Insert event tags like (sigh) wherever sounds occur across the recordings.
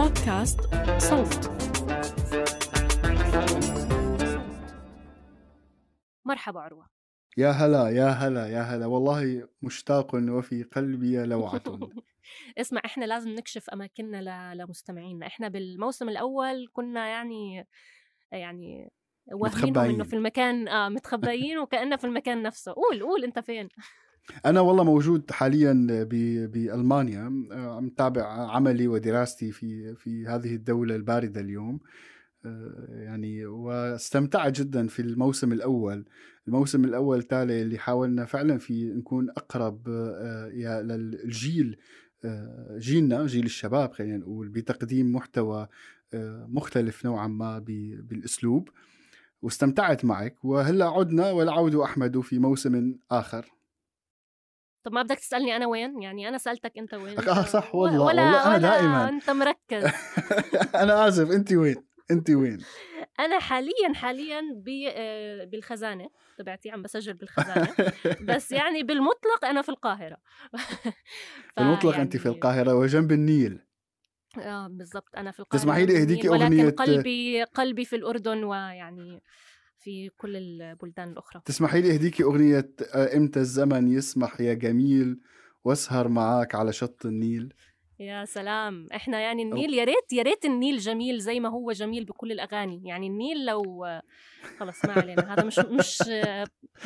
بودكاست صوت. مرحبا عروة. يا هلا يا هلا يا هلا. والله مشتاق وفي قلبي لوعة (laughs) اسمع إحنا لازم نكشف أماكننا ل- لمستمعينا. إحنا بالموسم الأول كنا يعني يعني واهمينهم. إنه في المكان آه متخبيين وكأنه في المكان نفسه. قول قول أنت فين؟ أنا والله موجود حاليا ب- بألمانيا. آه، عم تابع عملي ودراستي في في هذه الدولة الباردة اليوم. آه، يعني واستمتعت جدا في الموسم الأول. الموسم الأول تالي اللي حاولنا فعلا في نكون أقرب آه، للجيل آه، جيلنا جيل الشباب خلينا نقول بتقديم محتوى مختلف نوعا ما ب- بالأسلوب. واستمتعت معك. وهلأ عدنا والعود أحمد في موسم آخر. طب ما بدك تسألني أنا وين؟ يعني أنا سألتك أنت وين آه، صح والله، ولا والله أنا ولا دائماً. (laughs) أنت مركز. (laughs) أنا آسف أنت وين؟ أنت وين؟ (laughs) أنا حاليا حاليا ب- آه، بالخزانة تبعتي عم بسجل بالخزانة بس يعني بالمطلق أنا في القاهرة. في المطلق أنت في فيعني- القاهرة وجنب النيل. آه بالضبط أنا في القاهرة تسمحي لي أهديكي ولكن أغنية- قلبي قلبي في الأردن ويعني في كل البلدان الأخرى. تسمحي لي أهديكي أغنية آه، إمتى الزمن يسمح يا جميل؟ وأسهر معاك على شط النيل. يا سلام. إحنا يعني النيل يا ريت يا ريت النيل جميل زي ما هو جميل بكل الأغاني. يعني النيل لو خلص ما علينا. هذا مش مش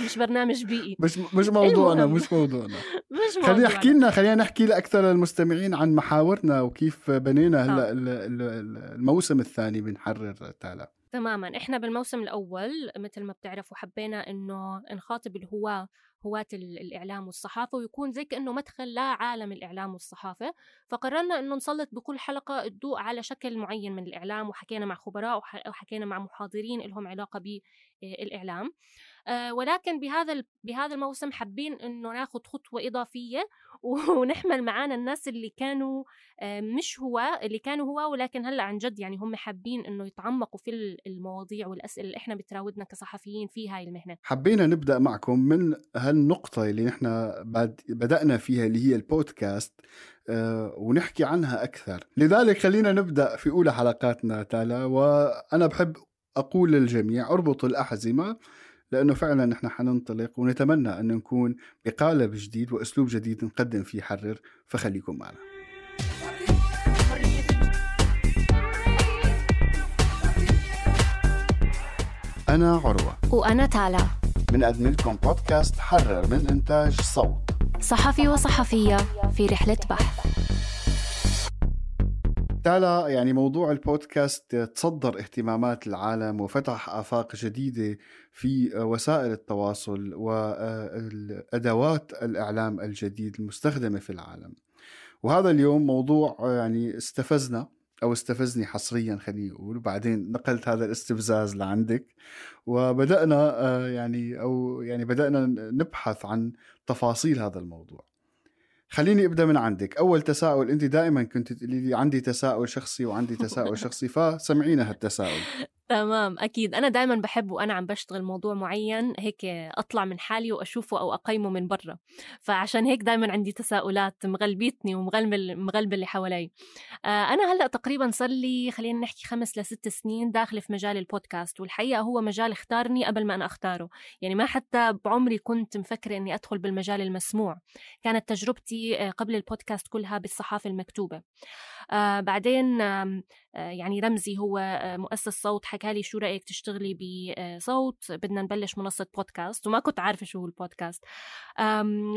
مش برنامج بيئي. مش مش موضوعنا. مش موضوعنا. (laughs) مش خلينا موضوعنا. أحكي لنا خلينا نحكي لأكثر للمستمعين عن محاورنا وكيف بنينا آه. هلا ال- ال- الموسم الثاني بنحرر تالا. تماما. إحنا بالموسم الأول مثل ما بتعرفوا حبينا إنه نخاطب الهواة هواة ال- الإعلام والصحافة ويكون زي كأنه مدخل لعالم الإعلام والصحافة. فقررنا إنه نسلط بكل حلقة الضوء على شكل معين من الإعلام وحكينا مع خبراء وح- وحكينا مع محاضرين لهم علاقة بالاعلام آه، ولكن بهذا بهذا الموسم حابين إنه ناخذ خطوة إضافية (laughs) ونحمل معانا الناس اللي كانوا آه، مش هو اللي كانوا هو ولكن هلأ عن جد يعني هم حابين إنه يتعمقوا في ال- المواضيع والاسئله اللي إحنا بتراودنا كصحفيين في هاي المهنة. حبينا نبدأ معكم من هالنقطة اللي نحن بد- بدأنا فيها اللي هي البودكاست آه، ونحكي عنها أكثر. لذلك خلينا نبدأ في أولى حلقاتنا تالا وأنا بحب أقول للجميع أربطوا الأحزمة لأنه فعلا نحن حننطلق ونتمنى أن نكون بقالب جديد وأسلوب جديد نقدم فيه حرر فخليكم معنا. أنا عروة. وأنا تالا. بنقدم لكم بودكاست حرر من إنتاج صوت. صحفي وصحفية في رحلة بحث. تالا يعني موضوع البودكاست تصدر اهتمامات العالم وفتح آفاق جديدة في وسائل التواصل وأدوات الإعلام الجديد المستخدمة في العالم. وهذا اليوم موضوع يعني استفزنا أو استفزني حصريا خليني أقول. وبعدين نقلت هذا الاستفزاز لعندك. وبدأنا آه، يعني أو يعني بدأنا نبحث عن تفاصيل هذا الموضوع. خليني أبدأ من عندك. أول تساؤل أنت دائما كنت تقولي لي عندي تساؤل شخصي وعندي (laughs) تساؤل شخصي فسمعينا هالتساؤل تمام أكيد. أنا دائما بحب وأنا عم بشتغل موضوع معين هيك أطلع من حالي وأشوفه أو أقيمه من برا. فعشان هيك دائما عندي تساؤلات مغلبيتني ومغلبه مغلبه اللي حوالي. آه، أنا هلأ تقريبا صار لي خلينا نحكي خمس لست سنين داخله في مجال البودكاست والحقيقة هو مجال اختارني قبل ما أنا أختاره. يعني ما حتى بعمري كنت مفكره إني أدخل بالمجال المسموع. كانت تجربتي آه، قبل البودكاست كلها بالصحافة المكتوبة. آه بعدين يعني رمزي هو آه مؤسس صوت حكى لي شو رأيك تشتغلي بصوت بدنا نبلش منصة بودكاست وما كنت عارفة شو هو البودكاست.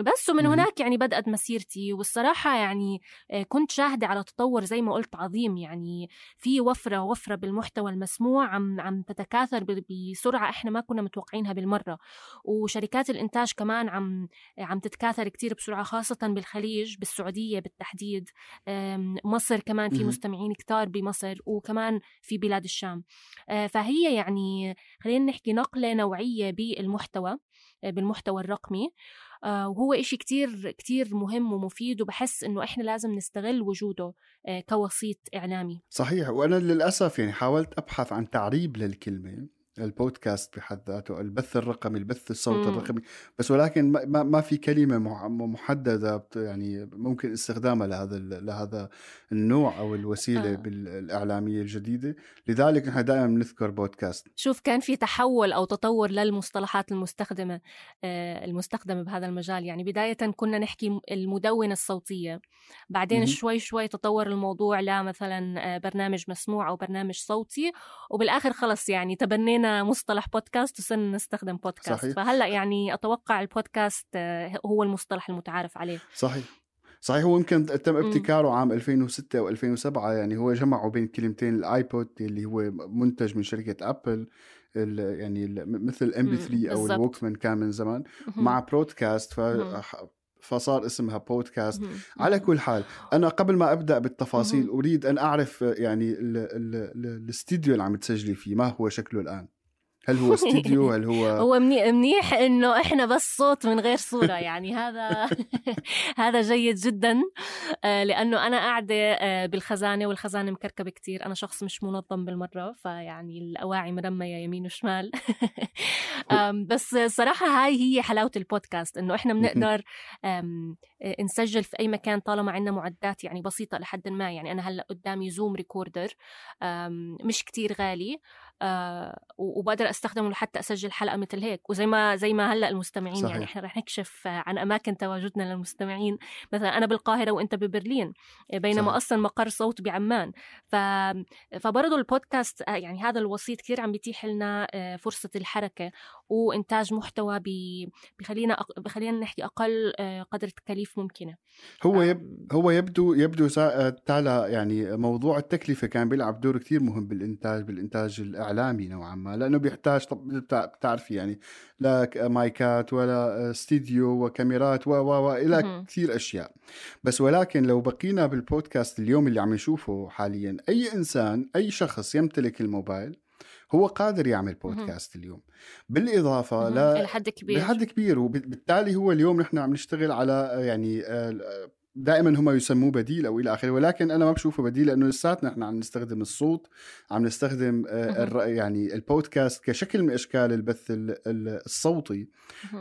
بس ومن هناك يعني بدأت مسيرتي والصراحة يعني آه كنت شاهدة على تطور زي ما قلت عظيم. يعني في وفرة وفرة بالمحتوى المسموع عم عم تتكاثر بسرعة إحنا ما كنا متوقعينها بالمرة. وشركات الإنتاج كمان عم عم تتكاثر كتير بسرعة خاصة بالخليج بالسعودية بالتحديد. مصر كمان في مستمعين كتار بمصر. وكمان في بلاد الشام. فهي يعني خلينا نحكي نقلة نوعية بالمحتوى بالمحتوى الرقمي. وهو إشي كتير كتير مهم ومفيد وبحس إنه إحنا لازم نستغل وجوده كوسيط إعلامي. صحيح وأنا للأسف يعني حاولت أبحث عن تعريب للكلمة. البودكاست بحد ذاته البث الرقمي البث الصوت مم. الرقمي بس ولكن ما, ما في كلمة محددة يعني ممكن استخدامها لهذا لهذا النوع أو الوسيلة آه. الاعلاميه الجديدة لذلك نحن دائما بنذكر بودكاست شوف كان في تحول أو تطور للمصطلحات المستخدمة آه، المستخدمة بهذا المجال يعني بداية كنا نحكي المدونة الصوتية بعدين مم. شوي شوي تطور الموضوع لمثلا آه، برنامج مسموع أو برنامج صوتي وبالآخر خلص يعني تبنينا مصطلح بودكاست وصرنا نستخدم بودكاست صحيح. فهلأ يعني أتوقع البودكاست آه، هو المصطلح المتعارف عليه. صحيح. صحيح هو يمكن تم ابتكاره عام 2006 أو 2007 يعني هو جمعوا بين كلمتين ال iPod اللي هو منتج من شركة Apple يعني مثل MP3 أو ال Walkman كان من زمان مع broadcast ف فصار اسمها بودكاست على كل حال أنا قبل ما أبدأ بالتفاصيل أريد أن أعرف يعني الاستديو اللي عم تسجلي فيه ما هو شكله الآن؟ هل هو استديو هل هو (laughs) هو منيح إنه إحنا بس صوت من غير صورة يعني هذا (laughs) هذا جيد جدا. آه، لأنه أنا قاعدة آه، بالخزانة والخزانة مكركبة كتير. أنا شخص مش منظم بالمرة فيعني الأواعي مرمية يمين وشمال. (laughs) بس صراحة هاي هي حلاوة البودكاست إنه إحنا بنقدر نسجل في أي مكان طالما عندنا معدات يعني بسيطة لحد ما. يعني أنا هلأ قدامي Zoom recorder مش كتير غالي. آه وبقدر أستخدمه لحتى أسجل حلقة مثل هيك. وزي ما زي ما هلأ المستمعين يعني صحيح. يعني إحنا رح نكشف عن أماكن تواجدنا للمستمعين. مثلا أنا بالقاهرة وإنت ببرلين بينما صحيح. أصلا مقر صوت بعمان. ف فبرضه البودكاست آه، يعني هذا الوسيط كثير عم بيتيح لنا آه، فرصة الحركة وإنتاج محتوى بخلينا أق... بخلينا نحكي أقل آه، قدر تكاليف ممكنة. هو يب... هو يبدو يبدو تعالى يعني موضوع التكلفة كان بيلعب دور كثير مهم بالإنتاج بالإنتاج الاعلامي نوعا ما لأنه بيحتاج طب بتعرفي يعني لا مايكات ولا استديو وكاميرات و و إلى كثير أشياء. بس ولكن لو بقينا بالبودكاست اليوم اللي عم نشوفه حاليا أي إنسان أي شخص يمتلك الموبايل هو قادر يعمل بودكاست اليوم. بالإضافة ل لحد كبير. لحد كبير وبالتالي هو اليوم نحن عم نشتغل على يعني آه، دائما هم يسموه بديل أو إلى آخره ولكن أنا ما بشوفه بديل لأنه لساتنا إحنا عم نستخدم الصوت عم نستخدم آه، يعني البودكاست كشكل من أشكال البث الصوتي.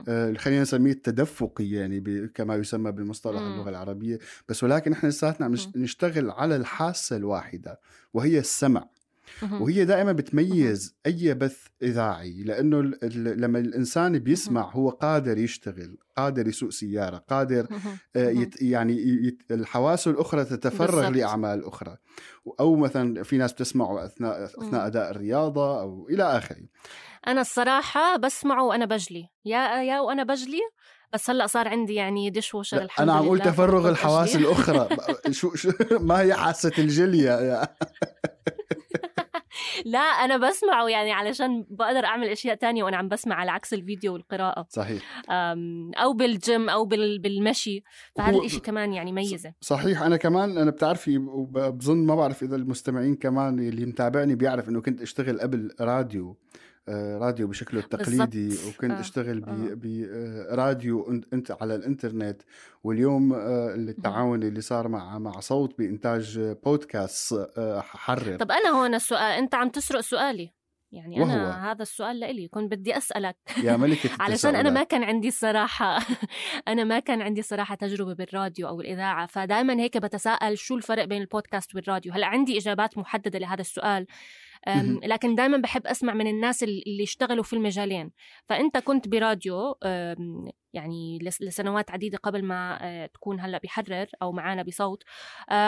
آه، خلينا نسميه التدفقي يعني كما يسمى بالمصطلح اللغة العربية. بس ولكن إحنا لساتنا عم نشتغل على الحاسة الواحدة وهي السمع. وهي دائما بتميز أي بث إذاعي لأنه لما الإنسان بيسمع هو قادر يشتغل قادر يسوق سيارة قادر آه، يت يعني يت الحواس الأخرى تتفرغ بالزبط. لأعمال أخرى. أو مثلا في ناس بتسمعه أثناء أثناء أداء الرياضة أو إلى آخره. أنا الصراحة بسمعه وأنا بجلي. يا يا وأنا بجلي بس هلأ صار عندي يعني ديش ووشر الحمد أنا عم أقول تفرغ الحواس الأخرى. (laughs) شو شو ما هي حاسة الجلية. (laughs) لا أنا بسمعه يعني علشان بقدر أعمل أشياء تانية وأنا عم بسمع على عكس الفيديو والقراءة. صحيح. أو بالجيم أو بالمشي. فهذا الشيء كمان يعني ميزة. صحيح. أنا كمان أنا بتعرفي وبظن ما بعرف إذا المستمعين كمان اللي متابعني بيعرف إنه كنت أشتغل قبل راديو. راديو بشكله التقليدي بالزبط. وكنت آه. أشتغل براديو آه. إنت على الإنترنت واليوم التعاون اللي صار مع مع صوت بإنتاج بودكاست حرر طب أنا هون السؤال أنت عم تسرق سؤالي يعني وهو؟ أنا هذا السؤال لإلي كنت بدي أسألك يا ملكة (laughs) علشان (laughs) أنا ما. كان عندي الصراحة أنا ما كان عندي صراحة تجربة بالراديو أو الإذاعة فدائما هيك بتساءل شو الفرق بين البودكاست والراديو هلأ عندي إجابات محددة لهذا السؤال. لكن دائما بحب أسمع من الناس اللي اشتغلوا في المجالين. فأنت كنت براديو يعني لس- لسنوات عديدة قبل ما تكون هلأ بحرر أو معنا بصوت.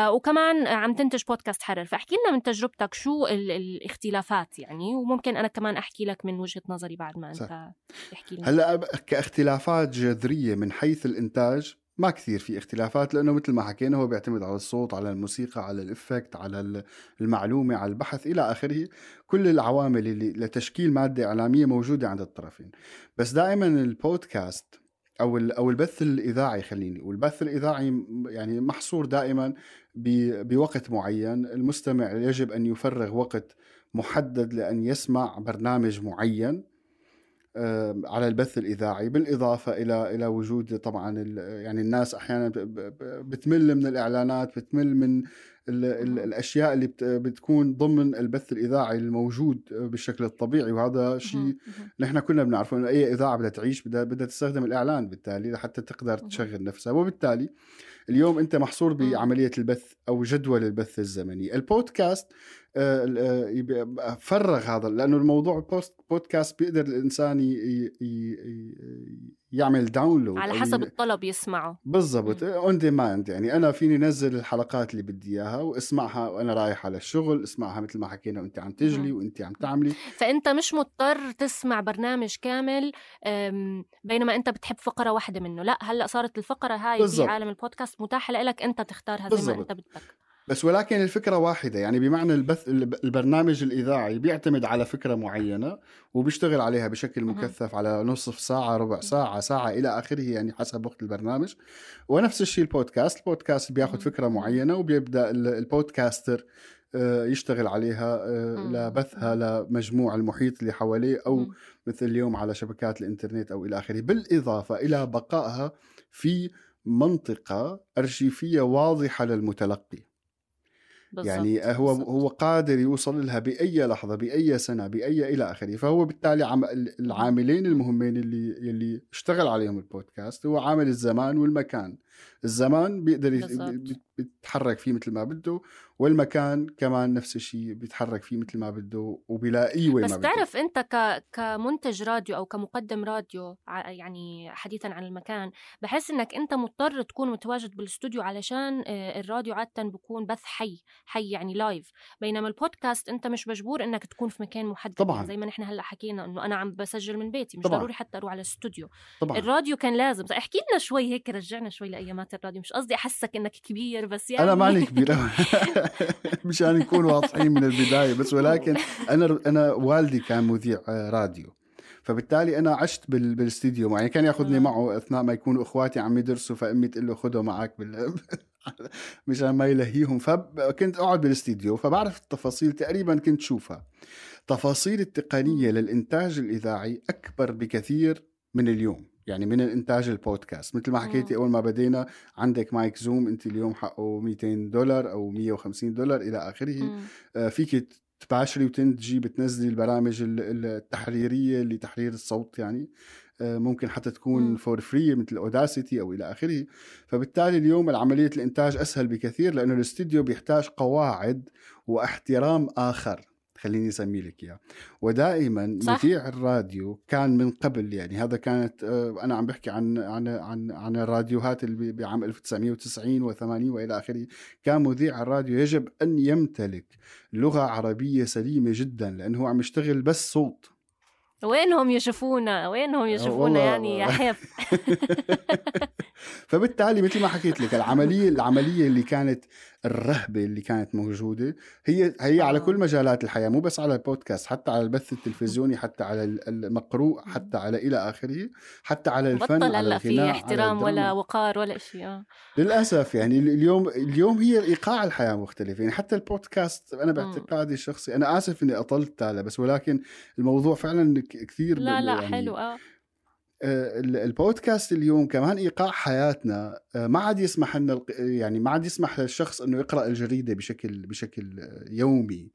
وكمان عم تنتج بودكاست حرر. فاحكي لنا من تجربتك شو ال- الاختلافات يعني وممكن أنا كمان أحكي لك من وجهة نظري بعد ما. أنت تحكي لنا. هلأ كاختلافات جذرية من حيث الإنتاج ما كثير في اختلافات لأنه مثل ما حكينا هو بيعتمد على الصوت على الموسيقى على الإفكت على ال- المعلومة على البحث إلى آخره. كل العوامل اللي لتشكيل مادة إعلامية موجودة عند الطرفين. بس دائما البودكاست أو أو البث الإذاعي خليني والبث الإذاعي يعني محصور دائما بوقت معين. المستمع يجب أن يفرغ وقت محدد لأن يسمع برنامج معين. على البث الإذاعي بالإضافة إلى إلى وجود طبعا يعني الناس أحيانا بتمل من الإعلانات بتمل من ال ال الأشياء اللي بت- بتكون ضمن البث الإذاعي الموجود بالشكل الطبيعي وهذا شيء. نحن كنا بنعرفه إنه أي إذاعة بدها تعيش بدها بدها تستخدم الإعلان بالتالي لحتى تقدر. تشغل نفسها وبالتالي اليوم أنت محصور. بعملية البث أو جدول البث الزمني البودكاست فرغ هذا لأنه الموضوع بوست بودكاست بيقدر الإنسان ي- ي- يعمل download على حسب الطلب يسمعه بالضبط on demand يعني أنا فيني نزل الحلقات اللي بدي إياها واسمعها وأنا رايح على الشغل اسمعها مثل ما حكينا وأنت عم تجلي. وأنت عم تعملي فأنت مش مضطر تسمع برنامج كامل بينما أنت بتحب فقرة واحدة منه لا هلأ صارت الفقرة هاي بالضبط. بعالم البودكاست متاحة لك أنت تختارها زي ما بالضبط. أنت بدك بس ولكن الفكرة واحدة يعني بمعنى البث الب- البرنامج الإذاعي بيعتمد على فكرة معينة وبيشتغل عليها بشكل. مكثف على نصف ساعة ربع ساعة ساعة إلى آخره يعني حسب وقت البرنامج ونفس الشيء البودكاست البودكاست بياخد مهم. فكرة معينة وبيبدأ ال- البودكاستر آه، يشتغل عليها آه،. لبثها لمجموع المحيط اللي حواليه أو مم. مثل اليوم على شبكات الإنترنت أو إلى آخره بالإضافة إلى بقائها في منطقة أرشيفية واضحة للمتلقي بالضبط. يعني هو بالضبط. هو قادر يوصل لها بأي لحظة بأي سنة بأي إلى آخره فهو بالتالي عم العاملين المهمين اللي اللي اشتغل عليهم البودكاست هو عامل الزمان والمكان الزمان بيقدر يت- بالضبط. بي- بيتحرك فيه مثل ما بده والمكان كمان نفس الشيء بيتحرك فيه مثل ما بده وبيلاقيه وين بس ما بده تعرف أنت ك... كمنتج راديو أو كمقدم راديو يعني حديثا عن المكان بحس إنك أنت مضطر تكون متواجد بالاستوديو علشان آه، الراديو عاده بكون بث حي حي يعني live بينما البودكاست أنت مش مجبور إنك تكون في مكان محدد طبعاً. يعني زي ما نحن هلأ حكينا إنه أنا عم بسجل من بيتي مش طبعاً. ضروري حتى أروح على الاستوديو طبعا الراديو كان لازم احكي لنا شوي هيك رجعنا شوي لايامات الراديو. مش قصدي أحسك إنك كبير بس يعني أنا ماني كبير. (laughs) (laughs) مشان نكون واضحين من البداية. بس ولكن أنا أنا والدي كان مذيع آه، راديو. فبالتالي أنا عشت بال... بالاستديو معي. كان ياخذني آه. معه أثناء ما يكونوا إخواتي عم يدرسوا فأمي تقول له خده معك بال... (laughs) مشان ما يلهيهم. فكنت أقعد بالاستديو فبعرف التفاصيل. تقريبا كنت شوفها. تفاصيل التقنية للإنتاج الإذاعي أكبر بكثير من اليوم. يعني من الإنتاج البودكاست مثل ما حكيتي مم. أول ما بدينا عندك مايك زوم أنت اليوم حقه 200 دولار أو 150 دولار إلى آخره. آه، فيك تباشري وتنتجي بتنزلي البرامج ال- ال- التحريرية لتحرير الصوت يعني آه، ممكن حتى تكون. for free مثل Audacity أو إلى آخره فبالتالي اليوم عمليه الإنتاج أسهل بكثير لأنه الاستديو بيحتاج قواعد واحترام آخر خليني اسمي لك إياه. ودائما صح. مذيع الراديو كان من قبل يعني هذا كانت آه، أنا عم بحكي عن عن عن عن الراديوهات اللي بعام 1990 و80 وإلى آخره. كان مذيع الراديو يجب أن يمتلك لغة عربية سليمة جدا لأنه هو عم يشتغل بس صوت. وينهم يشوفونا؟ وينهم يشوفونا يعني يا حيف؟ (laughs) (laughs) فبالتالي مثل ما حكيت لك العملية العملية اللي كانت الرهبة اللي كانت موجودة هي هي على آه. كل مجالات الحياة مو بس على البودكاست حتى على البث التلفزيوني حتى على ال- المقروء حتى على إلى آخره حتى على الفن بطل على في على احترام ولا. وقار ولا شيء آه للأسف يعني اليوم اليوم هي إيقاع الحياة مختلف يعني حتى البودكاست أنا. باعتقادي الشخصي أنا آسف إني أطلت تالا بس ولكن الموضوع فعلا كثير لا لا يعني حلو آه آه، البودكاست اليوم كمان إيقاع حياتنا. آه، ما عاد يسمح لنا يعني ما عاد يسمح للشخص إنه يقرأ الجريدة بشكل بشكل آه، يومي.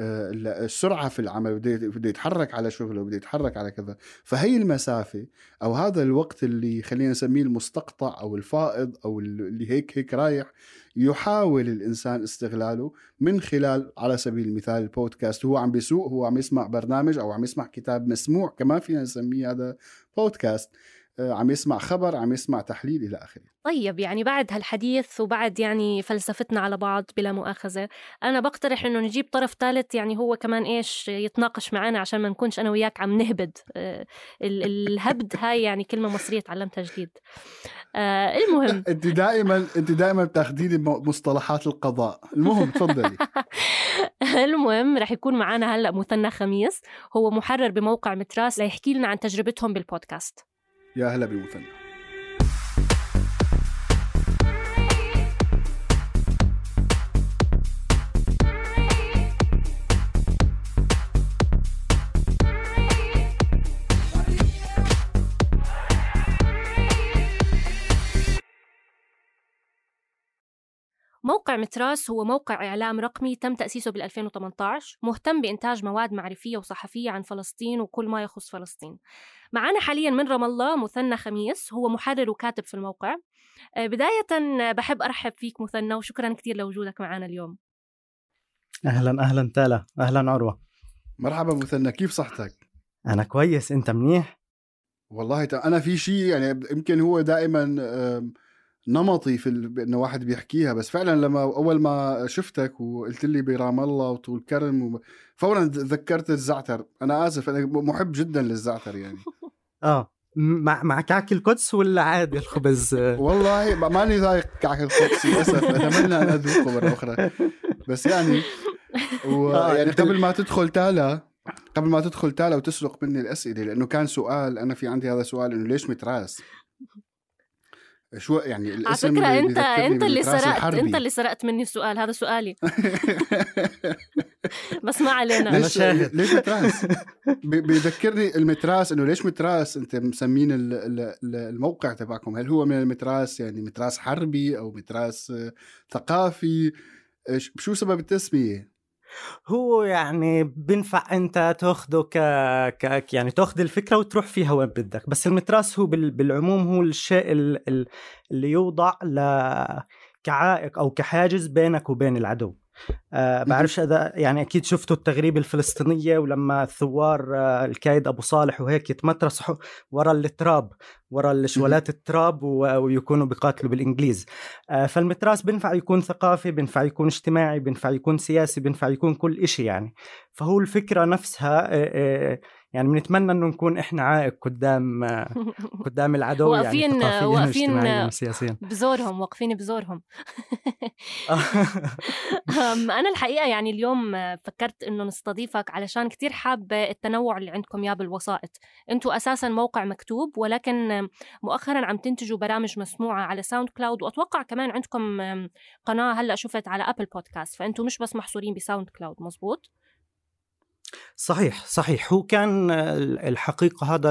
آه، السرعة في العمل بده يتحرك على شغله بده يتحرك على كذا. فهي المسافة أو هذا الوقت اللي خلينا نسميه المستقطع أو الفائض أو اللي هيك هيك رايح يحاول الإنسان استغلاله من خلال على سبيل المثال البودكاست. هو عم بيسوق هو عم يسمع برنامج أو عم يسمع كتاب مسموع كمان فينا نسميه هذا بودكاست آه، عم يسمع خبر عم يسمع تحليل إلى آخره. طيب يعني بعد هالحديث وبعد يعني فلسفتنا على بعض بلا مؤاخذة أنا بقترح إنه نجيب طرف ثالث يعني هو كمان إيش يتناقش معنا عشان ما نكونش أنا وياك عم نهبد. آه، الهبد (laughs) هاي يعني كلمة مصرية تعلمتها جديد. آه، المهم (laughs) أنت دائما أنت دائما بتاخذيني مصطلحات القضاء. المهم تفضلي. (laughs) المهم رح يكون معنا هلأ مثنى خميس هو محرر بموقع متراس ليحكي لنا عن تجربتهم بالبودكاست. يا هلا بمثنى. موقع متراس هو موقع إعلام رقمي تم تأسيسه بال 2018 مهتم بإنتاج مواد معرفية وصحفية عن فلسطين وكل ما يخص فلسطين. معنا حاليا من رام الله مثنى خميس هو محرر وكاتب في الموقع. آه، بداية بحب أرحب فيك مثنى وشكرا كثير لوجودك معنا اليوم. أهلا أهلا تالا. أهلا عروة. مرحبا مثنى كيف صحتك؟ أنا كويس. أنت منيح؟ والله أنا في شيء يعني يمكن هو دائما نمطي في ال... انه واحد بيحكيها بس فعلا لما أول ما شفتك وقلت لي برام الله وطول كرم و... فورا تذكرت الزعتر. أنا آسف أنا محب جدا للزعتر يعني. (laughs) آه. مع مع كعك القدس ولا عادي؟ (laughs) الخبز والله ماني ذايق كعك القدس للأسف. أتمنى أن أذوقه مرة أخرى. بس يعني ويعني (laughs) آه، قبل ما تدخل تالا قبل ما تدخل تالا وتسرق مني الأسئلة لأنه كان سؤال أنا في عندي هذا سؤال إنه ليش متراس؟ شو يعني الاسم على فكرة انت أنت اللي سرقت الحربي. أنت اللي سرقت مني السؤال هذا سؤالي (laughs) (laughs) بس ما علينا ليش شاهد. ليش متراس؟ (laughs) بيذكرني المتراس إنه ليش متراس أنت مسمين الموقع تبعكم هل هو من المتراس يعني متراس حربي أو متراس ثقافي شو سبب التسمية؟ هو يعني بينفع أنت تاخده ك... ك يعني تاخذ الفكرة وتروح فيها وين بدك. بس المتراس هو بال... بالعموم هو الشيء ال... اللي يوضع ل... كعائق أو كحاجز بينك وبين العدو. أه بعرفش إذا يعني أكيد شفتوا التغريب الفلسطينية ولما الثوار أه الكايد أبو صالح وهيك يتمترسوا ورا التراب ورا الشوالات التراب ويكونوا بيقاتلوا بالإنجليز. أه فالمتراس بينفع يكون ثقافي بينفع يكون اجتماعي بينفع يكون سياسي بينفع يكون كل إشي يعني. فهو الفكرة نفسها آه، آه، يعني بنتمنى إنه نكون إحنا عائق قدام (laughs) قدام العدو واقفين يعني واقفين سياسيا بزورهم واقفين بزورهم. (laughs) أنا الحقيقة يعني اليوم فكرت إنه نستضيفك علشان كتير حابة التنوع اللي عندكم يا بالوسائط. أنتم أساسا موقع مكتوب ولكن مؤخرا عم تنتجوا برامج مسموعة على ساوند كلاود وأتوقع كمان عندكم قناة هلأ شفت على أبل بودكاست فانتم مش بس محصورين بساوند كلاود مزبوط صحيح صحيح. هو كان الحقيقة هذا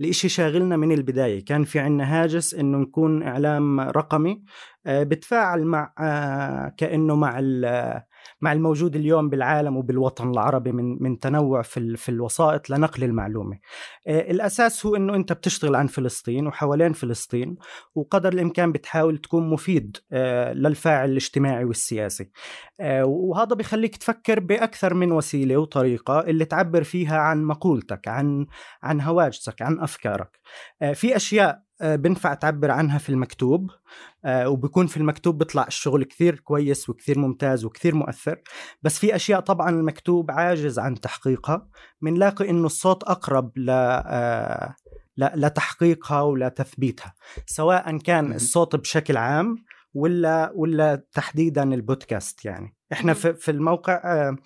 الإشي شاغلنا من البداية. كان في عنا هاجس إنه نكون إعلام رقمي آه، بتفاعل مع آه، كأنه مع مع الموجود اليوم بالعالم وبالوطن العربي من من تنوع في في الوسائط لنقل المعلومة. آه، الأساس هو إنه أنت بتشتغل عن فلسطين وحوالين فلسطين وقدر الإمكان بتحاول تكون مفيد آه، للفاعل الاجتماعي والسياسي. آه، وهذا بخليك تفكر بأكثر من وسيلة وطريقة اللي تعبر فيها عن مقولتك، عن عن هواجسك، عن أفكارك. في أشياء بنفع تعبر عنها في المكتوب آه، وبكون في المكتوب بيطلع الشغل كثير كويس وكثير ممتاز وكثير مؤثر. بس في أشياء طبعا المكتوب عاجز عن تحقيقها بنلاقي إنه الصوت أقرب ل آه، لتحقيقها ولتثبيتها سواء كان الصوت بشكل عام ولا ولا تحديدا البودكاست يعني. إحنا في, في الموقع آه،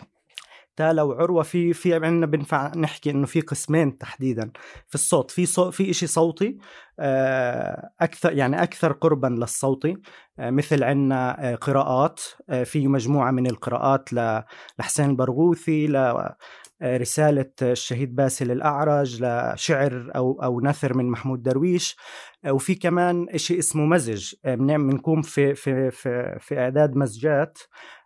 تالا وعروه في في عندنا بنفع نحكي إنه في قسمين تحديدا. في الصوت في صوت في شيء صوتي آه، أكثر يعني أكثر قربا للصوتي آه، مثل عندنا آه، قراءات في مجموعة من القراءات لحسين البرغوثي رسالة الشهيد باسل الأعرج لشعر أو أو نثر من محمود درويش وفي كمان شيء اسمه مزج. بنقوم في في في في إعداد مزجات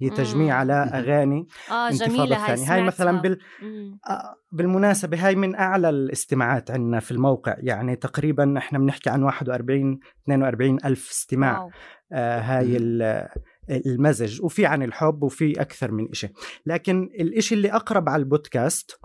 هي تجميع على (laughs) أغاني آه جميلة هاي الثانية هاي مثلا. بال... آه، بالمناسبة هاي من أعلى الاستماعات عندنا في الموقع. يعني تقريبا إحنا بنحكي عن 41 42 ألف استماع. آه هاي ال- المزج. وفي عن الحب وفي أكثر من إشي. لكن الإشي اللي أقرب على البودكاست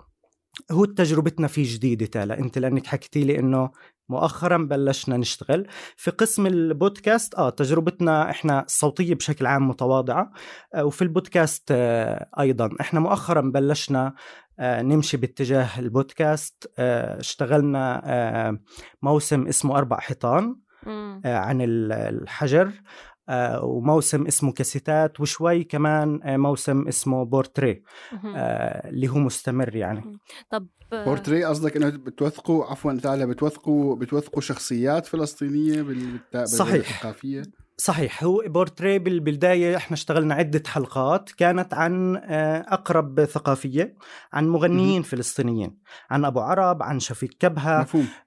هو تجربتنا فيه جديدة تالا. أنت لأنك حكيتي لي إنه مؤخرا بلشنا نشتغل. في قسم البودكاست آه تجربتنا إحنا الصوتيه بشكل عام متواضعة. آه وفي البودكاست آه أيضا. إحنا مؤخرا بلشنا آه نمشي باتجاه البودكاست. آه اشتغلنا آه موسم اسمه أربع حيطان. آه عن ال- الحجر. وموسم اسمه كاسيتات وشوي كمان آه موسم اسمه بورتري. آه اللي هو مستمر يعني. طب بورتري قصدك إنه بتوثقوا عفوا تعالى بتوثقوا بتوثقوا شخصيات فلسطينية بال- بالت- صحيح. بالثقافية؟ صحيح. هو بورتري بال- بالبداية إحنا اشتغلنا عدة حلقات كانت عن آه، أقرب ثقافية عن مغنيين فلسطينيين عن أبو عرب عن شفيق كبهة مفهوم. آه،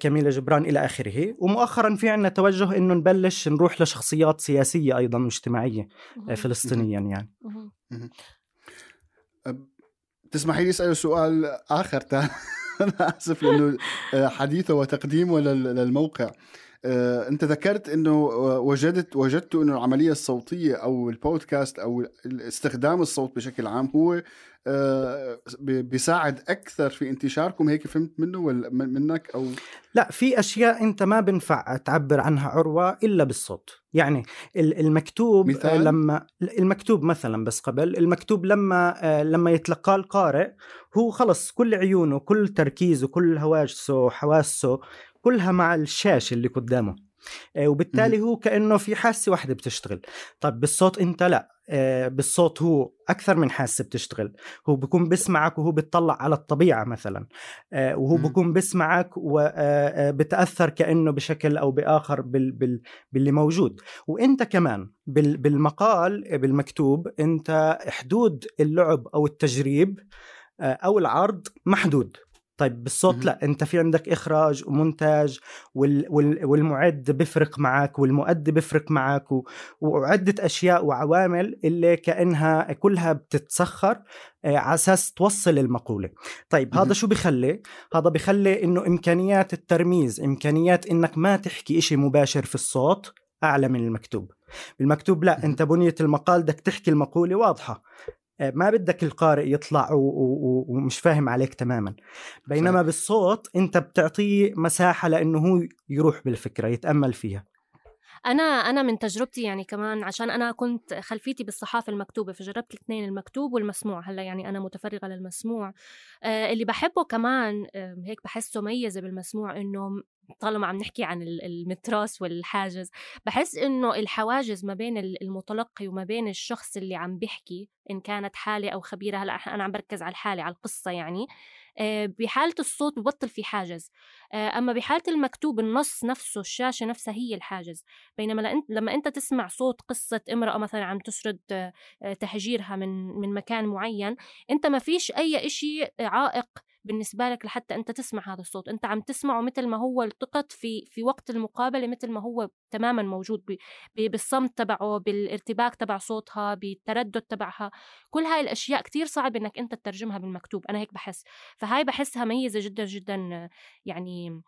كميلة جبران إلى آخره. ومؤخرا في عنا توجه أنه نبلش نروح لشخصيات سياسية أيضا واجتماعية آه،. فلسطينيا يعني. تسمحي لي أسأل سؤال آخر تا (laughs) أنا آسف لأنه آه، حديثه وتقديمه لل- للموقع. آه، انت ذكرت انه آه، وجدت وجدت انه العملية الصوتية أو البودكاست أو استخدام الصوت بشكل عام هو آه، بيساعد أكثر في انتشاركم. هيك فهمت منه ولا من- منك أو؟ لا في أشياء أنت ما بنفع تعبر عنها عروة إلا بالصوت. يعني ال- المكتوب مثال؟ آه، لما المكتوب مثلا بس قبل المكتوب لما آه، لما يتلقاه القارئ هو خلص كل عيونه كل تركيزه كل هواجسه حواسه كلها مع الشاشة اللي قدامه. آه، وبالتالي هو كأنه في حاسة واحدة بتشتغل. طيب بالصوت أنت لا. آه، بالصوت هو أكثر من حاسة بتشتغل. هو بيكون بيسمعك وهو بيطلع على الطبيعة مثلا. آه، وهو. بيكون بيسمعك وبتأثر كأنه بشكل أو بآخر بال بال باللي موجود. وأنت كمان بال بالمقال بالمكتوب أنت حدود اللعب أو التجريب أو العرض محدود. طيب بالصوت. لا انت في عندك إخراج ومونتاج وال وال والمعد بيفرق معك والمؤدي بيفرق معك و- وعدة أشياء وعوامل اللي كأنها كلها بتتسخر آه، على أساس توصل المقولة. طيب. هذا شو بخلي هذا بخلي إنه إمكانيات الترميز إمكانيات إنك ما تحكي إشي مباشر في الصوت أعلى من المكتوب. بالمكتوب لا أنت بنية المقال بدك تحكي المقولة واضحة. ما بدك القارئ يطلع ومش فاهم عليك تماما بينما صحيح. بالصوت انت بتعطيه مساحة لأنه هو يروح بالفكرة يتأمل فيها أنا أنا من تجربتي يعني كمان عشان أنا كنت خلفيتي بالصحافة المكتوبة فجربت الاثنين المكتوب والمسموع. هلأ يعني أنا متفرغة للمسموع. آه اللي بحبه كمان آه هيك بحسه ميزة بالمسموع إنه طالما عم نحكي عن ال- المتراس والحاجز بحس إنه الحواجز ما بين ال- المتلقي وما بين الشخص اللي عم بيحكي إن كانت حالة أو خبيرة هلأ أنا عم بركز على الحالة على القصة يعني. بحالة الصوت ببطل في حاجز. آه، أما بحالة المكتوب النص نفسه الشاشة نفسها هي الحاجز. بينما لما أنت تسمع صوت قصة امرأة مثلا عم تسرد آه، آه، تهجيرها من من مكان معين أنت ما فيش أي إشي عائق بالنسبة لك لحتى أنت تسمع هذا الصوت. أنت عم تسمعه مثل ما هو التقط في في وقت المقابلة مثل ما هو تماما موجود ب- ب- بالصمت تبعه بالارتباك تبع صوتها بالتردد تبعها. كل هاي الأشياء كتير صعب إنك أنت تترجمها بالمكتوب. أنا هيك بحس. فهاي بحسها ميزة جدا جدا يعني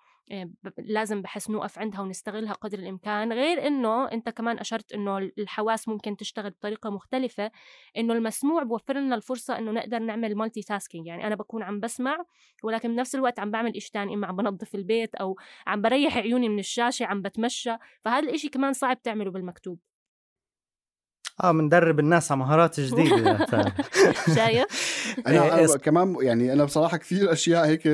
لازم بحس نوقف عندها ونستغلها قدر الإمكان غير إنه أنت كمان أشرت إنه الحواس ممكن تشتغل بطريقة مختلفة إنه المسموع بوفر لنا الفرصة إنه نقدر نعمل multitasking يعني أنا بكون عم بسمع ولكن بنفس الوقت عم بعمل إشي تاني اما عم بنظف البيت أو عم بريح عيوني من الشاشة عم بتمشى. فهذا الإشي كمان صعب تعمله بالمكتوب. آه بندرب الناس على مهارات جديدة. (laughs) شايف أنا إيه، كمان يعني أنا بصراحة كثير أشياء هيك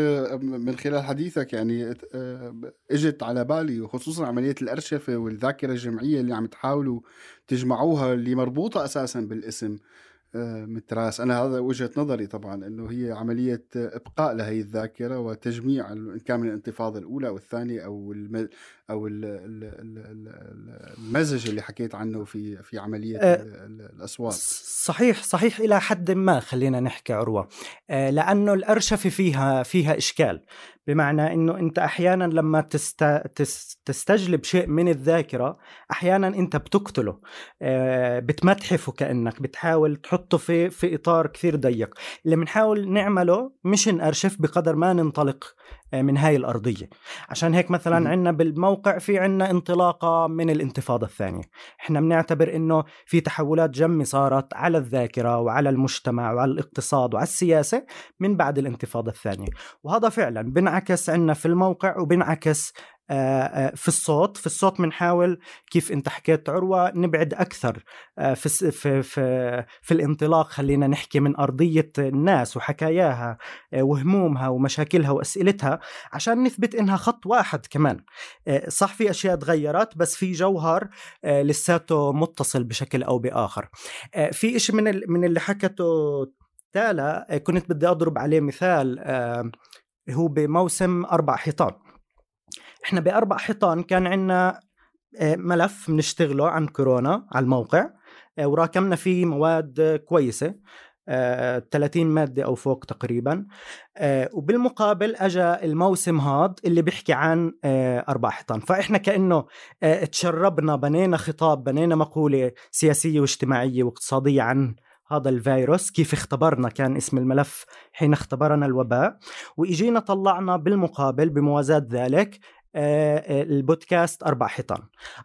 من خلال حديثك يعني آه، إجت على بالي وخصوصا عملية الأرشفة والذاكرة الجمعية اللي عم تحاولوا تجمعوها اللي مربوطة أساسا بالاسم آه، متراس. أنا هذا وجهة نظري طبعا إنه هي عملية إبقاء لهي الذاكرة وتجميع إن كان من الانتفاضة الأولى أو الثانية أو الم أو ال- ال- ال- ال- المزج اللي حكيت عنه في في عملية آه، ال- ال- الأصوات. صحيح صحيح إلى حد ما خلينا نحكي عروة. آه، لأنه الأرشفة فيها فيها إشكال. بمعنى إنه أنت أحيانا لما تست تس- تستجلب شيء من الذاكرة أحيانا أنت بتقتله. آه، بتمتحفه كأنك بتحاول تحطه في في إطار كثير ضيق. اللي بنحاول نعمله مش نأرشف بقدر ما ننطلق آه، من هاي الأرضية. عشان هيك مثلا. عندنا بالموقع في عندنا انطلاقة من الانتفاضة الثانية. إحنا بنعتبر إنه في تحولات جمة صارت على الذاكرة وعلى المجتمع وعلى الاقتصاد وعلى السياسة من بعد الانتفاضة الثانية. وهذا فعلا بنعكس عنا في الموقع وبنعكس في الصوت في الصوت بنحاول كيف أنت حكيت عروة نبعد أكثر آه، في في في, في الانطلاق خلينا نحكي من أرضية الناس وحكاياها وهمومها ومشاكلها وأسئلتها عشان نثبت إنها خط واحد كمان. صح في أشياء تغيرت بس في جوهر لساته متصل بشكل أو بآخر. في إشي من من اللي حكته تالا كنت بدي أضرب عليه مثال آه، هو بموسم أربع حيطان. إحنا بأربع حيطان كان عندنا ملف بنشتغله عن كورونا على الموقع آه، وراكمنا فيه مواد آه، كويسة آه، 30 مادة أو فوق تقريبا آه، وبالمقابل أجا الموسم هاد اللي بيحكي عن آه، أربع حيطان. فإحنا كأنه آه، تشربنا بنينا خطاب بنينا مقولة سياسية واجتماعية واقتصادية عن هذا الفيروس كيف اختبرنا كان اسم الملف حين اختبرنا الوباء وإجينا طلعنا بالمقابل بموازاة ذلك آه، آه، البودكاست أربع حيطان.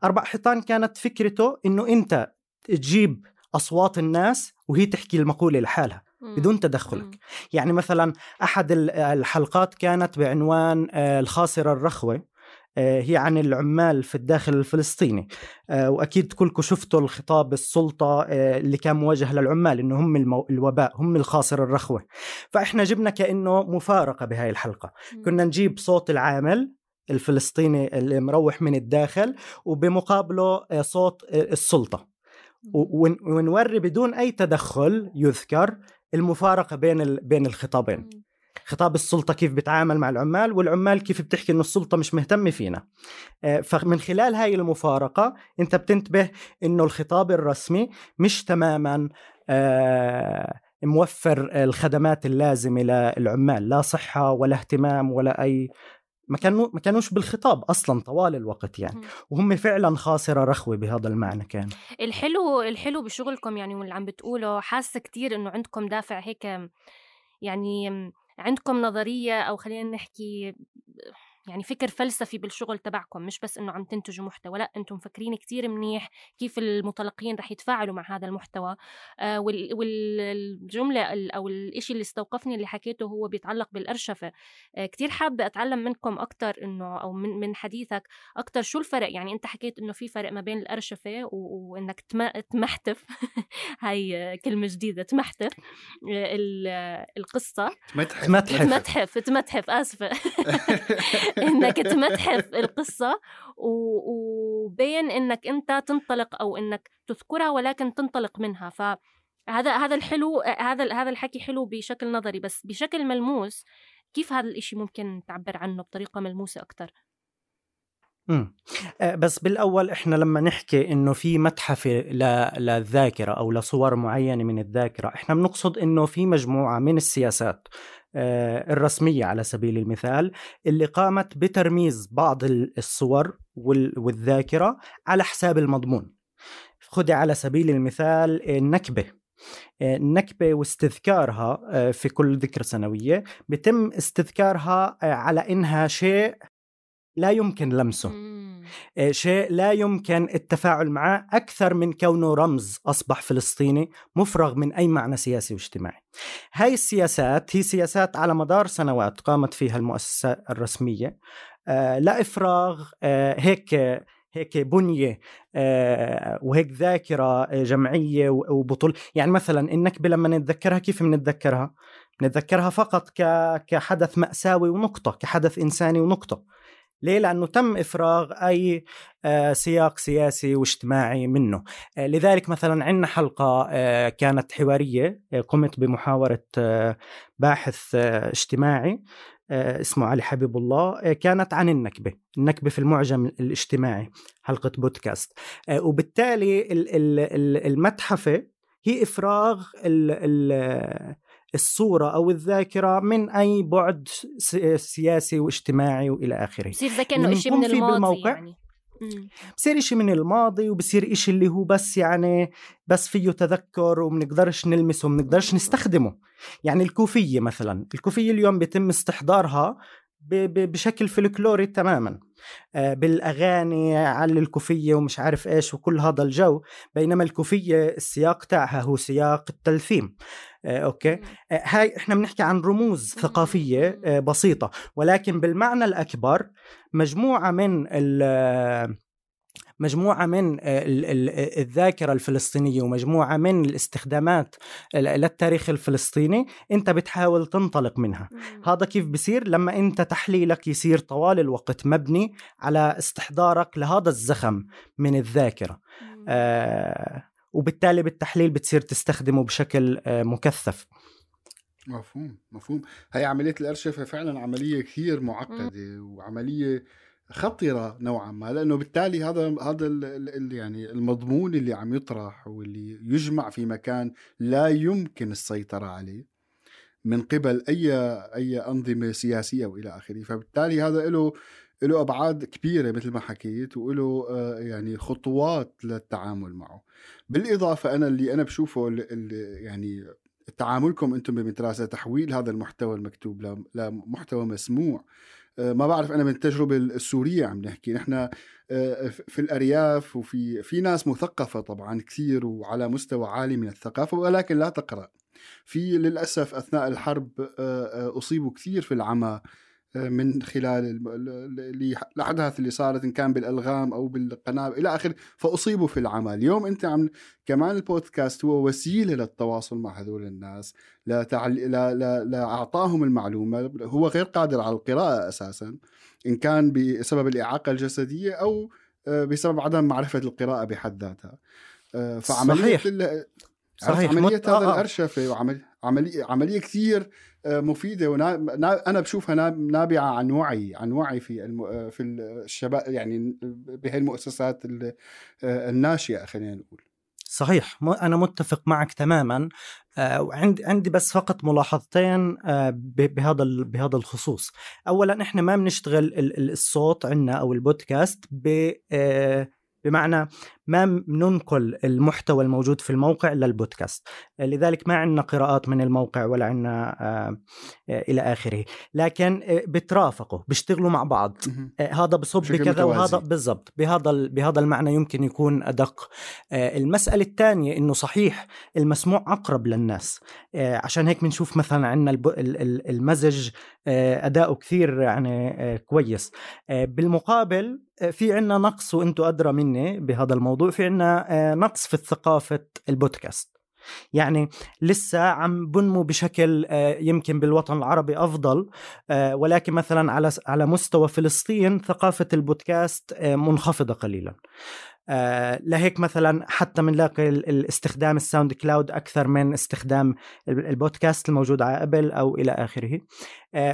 أربع حيطان كانت فكرته إنه أنت تجيب أصوات الناس وهي تحكي المقولة لحالها بدون تدخلك. يعني مثلا أحد ال- الحلقات كانت بعنوان آه، الخاصرة الرخوة آه، هي عن العمال في الداخل الفلسطيني. آه، وأكيد كلكم شفتوا الخطاب السلطة آه، اللي كان موجه للعمال إنه هم المو... الوباء هم الخاسر الرخوة. فإحنا جبنا كأنه مفارقة بهاي الحلقة. كنا نجيب صوت العامل الفلسطيني اللي مروح من الداخل وبمقابله آه، صوت آه، السلطة. ونوري بدون أي تدخل يذكر المفارقة بين ال... بين الخطابين. خطاب السلطة كيف بتعامل مع العمال والعمال كيف بتحكي إنه السلطة مش مهتمه فينا. آه، فمن خلال هاي المفارقة أنت بتنتبه إنه الخطاب الرسمي مش تماما موفر الخدمات اللازمة للعمال لا صحة ولا اهتمام ولا أي ما كانوا ما كانوش بالخطاب أصلا طوال الوقت يعني. وهم فعلا خاسرة رخوة بهذا المعنى كان الحلو الحلو بشغلكم يعني واللي عم بتقوله حاسه كتير إنه عندكم دافع هيك يعني عندكم نظرية أو خلينا نحكي يعني فكر فلسفي بالشغل تبعكم مش بس إنه عم تنتجوا محتوى لأ أنتم مفكرين كتير منيح كيف المتلقين رح يتفاعلوا مع هذا المحتوى. آه وال- والجملة ال- أو الإشي اللي استوقفني اللي حكيته هو بيتعلق بالأرشفة. آه كتير حابة أتعلم منكم أكثر إنه أو من من حديثك أكثر شو الفرق؟ يعني أنت حكيت إنه في فرق ما بين الأرشفة و- وإنك تم- تمحتف. (laughs) هاي كلمة جديدة تمحتف. آه، ال- القصة. متحف تمتحف. تمتحف تمتحف آسفة. (laughs) (laughs) انك تمتحف القصة وبين إنك أنت تنطلق أو إنك تذكرها ولكن تنطلق منها. ف هذا هذا الحلو هذا هذا الحكي حلو بشكل نظري بس بشكل ملموس كيف هذا الإشي ممكن تعبر عنه بطريقة ملموسة أكثر مم. آه، بس بالأول إحنا لما نحكي إنه في متحف ل- للذاكرة أو لصور معينة من الذاكرة إحنا بنقصد إنه في مجموعة من السياسات. الرسمية على سبيل المثال اللي قامت بترميز بعض الصور والذاكرة على حساب المضمون. خذي على سبيل المثال النكبة. النكبة واستذكارها آه، في كل ذكرى سنوية بتم استذكارها آه، على إنها شيء لا يمكن لمسه. آه، شيء لا يمكن التفاعل معه أكثر من كونه رمز أصبح فلسطيني مفرغ من أي معنى سياسي واجتماعي. هاي السياسات هي سياسات على مدار سنوات قامت فيها المؤسسة الرسمية. لا إفراغ هيك هيك بنية وهيك ذاكرة جمعية وبطول يعني مثلا النكبه لما نتذكرها كيف بنتذكرها نتذكرها فقط كحدث مأساوي ونقطة كحدث إنساني ونقطة. ليه؟ لأنه تم إفراغ أي سياق سياسي واجتماعي منه. لذلك مثلا عندنا حلقة كانت حوارية قمت بمحاورة باحث اجتماعي آه، اسمه علي حبيب الله. آه، كانت عن النكبة النكبة في المعجم الاجتماعي حلقة بودكاست. آه، وبالتالي المتحفة هي إفراغ الصورة أو الذاكرة من أي بعد سياسي واجتماعي وإلى آخره. بصير زي كأنه شيء من الماضي بالموقع يعني. بصير إشي من الماضي وبصير إشي اللي هو بس يعني بس فيه تذكر وبنقدرش نلمسه وبنقدرش نستخدمه. يعني الكوفية مثلا الكوفية اليوم بيتم استحضارها بشكل فلكلوري تماما. بالأغاني على الكوفية ومش عارف إيش وكل هذا الجو. بينما الكوفية السياق تاعها هو سياق التلثيم. آه، أوكي؟ آه، هاي إحنا بنحكي عن رموز ثقافية بسيطة. ولكن بالمعنى الأكبر مجموعة من مجموعة من الذاكرة الفلسطينية ومجموعة من الاستخدامات للتاريخ الفلسطيني انت بتحاول تنطلق منها. هذا كيف بصير لما انت تحليلك يصير طوال الوقت مبني على استحضارك لهذا الزخم من الذاكرة. آه وبالتالي بالتحليل بتصير تستخدمه بشكل آه مكثف. مفهوم مفهوم. هي عملية الأرشفة فعلا عملية كثير معقدة وعملية خطرة نوعا ما لأنه بالتالي هذا هذا يعني المضمون اللي عم يطرح واللي يجمع في مكان لا يمكن السيطرة عليه من قبل أي أي أنظمة سياسية وإلى آخره. فبالتالي هذا له له أبعاد كبيرة مثل ما حكيت وله آه، يعني خطوات للتعامل معه. بالإضافة أنا اللي أنا بشوفه اللي يعني تعاملكم أنتم بمدرسة تحويل هذا المحتوى المكتوب لمحتوى مسموع. ما بعرف أنا من التجربة السورية عم نحكي. نحن آه، في الأرياف وفي في ناس مثقفة طبعا كثير وعلى مستوى عالي من الثقافة ولكن لا تقرأ. في للأسف أثناء الحرب آه، أصيبوا كثير في العمى. من خلال الاحداث اللي صارت إن كان بالألغام أو بالقناه إلى آخره فأصيبوا في العمى اليوم أنت عم كمان البودكاست هو وسيلة للتواصل مع هذول الناس لتعل... لا... لا... لاعطاهم المعلومة هو غير قادر على القراءة أساسا إن كان بسبب الإعاقة الجسدية أو آه، بسبب عدم معرفة القراءة بحد ذاتها آه، فعملية صحيح. صحيح عملية مت... هذا آه. الأرشفة وعمل عملية عمليه كثير آه، مفيدة وأنا بشوفها نابعة عن وعي عن وعي في الم... في الشباب يعني بهي المؤسسات آه، الناشئة خلينا نقول. صحيح. أنا متفق معك تماما. وعندي عندي بس فقط ملاحظتين بهذا بهذا الخصوص. اولا إحنا ما بنشتغل الصوت عندنا أو البودكاست ب بمعنى ما ننقل المحتوى الموجود في الموقع للبودكاست. لذلك ما عندنا قراءات من الموقع ولا عندنا آه، آه، إلى آخره. لكن آه، بترافقوا بيشتغلوا مع بعض. هذا بصب بكذا وهذا بالضبط. بهذا بهذا المعنى يمكن يكون أدق. المسألة الثانية إنه صحيح المسموع أقرب للناس. عشان هيك بنشوف مثلا عندنا المزج أداؤه كثير يعني كويس. بالمقابل في عنا نقص وأنتم أدرى مني بهذا الموضوع. الموضوع في عنا آه، نقص في ثقافة البودكاست. يعني لسه عم بنمو بشكل آه، يمكن بالوطن العربي أفضل آه، ولكن مثلا على على مستوى فلسطين ثقافة البودكاست منخفضة قليلا. لهيك مثلا حتى بنلاقي الاستخدام الساوند كلاود أكثر من استخدام البودكاست الموجود على أبل أو إلى آخره.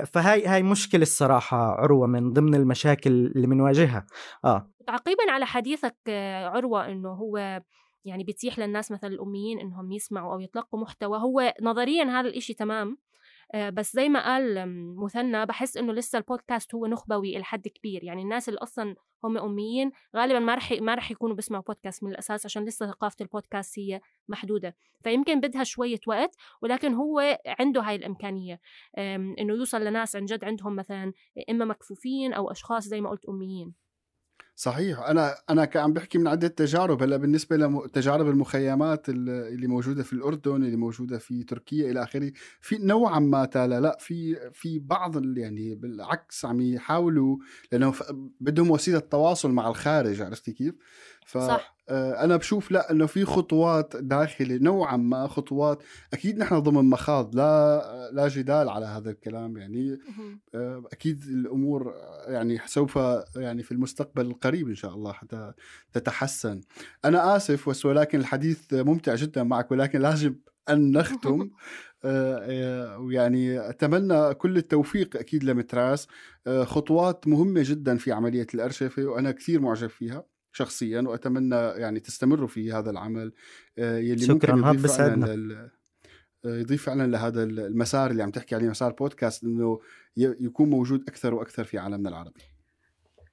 فهاي هاي مشكلة الصراحة عروة من ضمن المشاكل اللي بنواجهها آه. تعقيبا على حديثك عروة إنه هو يعني بيتيح للناس مثلا الأميين إنهم يسمعوا أو يتلقوا محتوى. هو نظريا هذا الإشي تمام آه، بس زي ما قال مثنى بحس إنه لسه البودكاست هو نخبوي إلى حد كبير. يعني الناس اللي أصلا هم أميين غالبا ما رح ما رح يكونوا بيسمعوا بودكاست من الأساس عشان لسه ثقافة البودكاست هي محدودة. فيمكن بدها شوية وقت ولكن هو عنده هاي الإمكانية. إنه يوصل لناس عن جد عندهم مثلا إما مكفوفين أو أشخاص زي ما قلت أميين. صحيح أنا أنا عم بحكي من عدة تجارب هلأ بالنسبة لتجارب المخيمات اللي موجودة في الأردن اللي موجودة في تركيا إلى آخره في نوعا ما تالا لأ في في بعض يعني بالعكس عم يحاولوا لأنه بدهم وسيلة تواصل مع الخارج عرفتي كيف؟ ف صح. آه، أنا بشوف لا إنه في خطوات داخلي نوعا ما خطوات. أكيد نحن ضمن مخاض لا لا جدال على هذا الكلام. يعني آه، أكيد الأمور يعني سوف يعني في المستقبل القريب إن شاء الله حتى تتحسن. أنا آسف بس ولكن الحديث ممتع جدا معك ولكن لازم أن نختم. (laughs) آه، ويعني أتمنى كل التوفيق أكيد لمتراس خطوات مهمة جدا في عملية الأرشفة وأنا كثير معجب فيها. شخصيا وأتمنى يعني تستمروا في هذا العمل. آه، يلي شكرا ممكن يضيف فعلا آه، يضيف فعلا لهذا المسار اللي عم تحكي عليه مسار بودكاست إنه يكون موجود أكثر وأكثر في عالمنا العربي.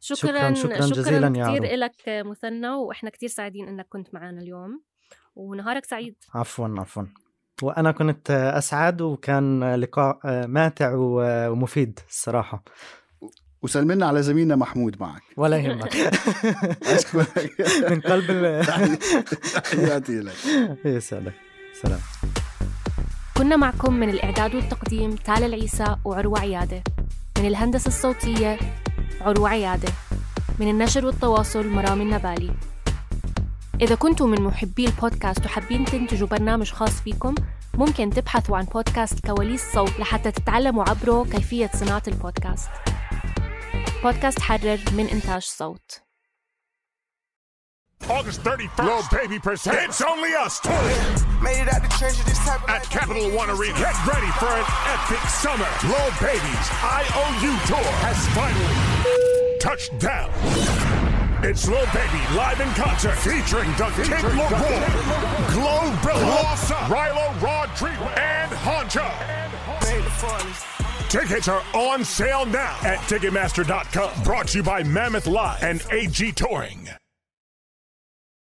شكرا شكرا, شكرا جزيلا يا كثير لك مثنى وإحنا كثير سعيدين إنك كنت معنا اليوم. ونهارك سعيد. عفوا عفوا. وأنا كنت أسعد وكان لقاء ماتع ومفيد الصراحة. وسلم لنا على زميلنا محمود معك. ولا يهمك. (laughs) من قلب تحياتي (laughs) لك. يسعدك سلام. كنا معكم من الإعداد والتقديم تالا العيسى وعروة عيادة. من الهندسة الصوتية عروة عيادة. من النشر والتواصل مرام النبالي. إذا كنتم من محبي البودكاست وحابين تنتجوا برنامج خاص فيكم ممكن تبحثوا عن بودكاست كواليس صوت لحتى تتعلموا عبره كيفية صناعة البودكاست. بودكاست حرر من إنتاج صوت August 31st, Lil Baby presents It's Only Us Tour. Made it out the treasure this time At Capital One Arena. Get ready for an epic summer. Lil Baby's IOU Tour has finally touched down. It's Lil Baby live in concert featuring the Kid Laroi, Glow Billa, Rilo Rodrigo, and Honcho. Tickets are on sale now at Ticketmaster.com. Brought to you by Mammoth Live and AG Touring.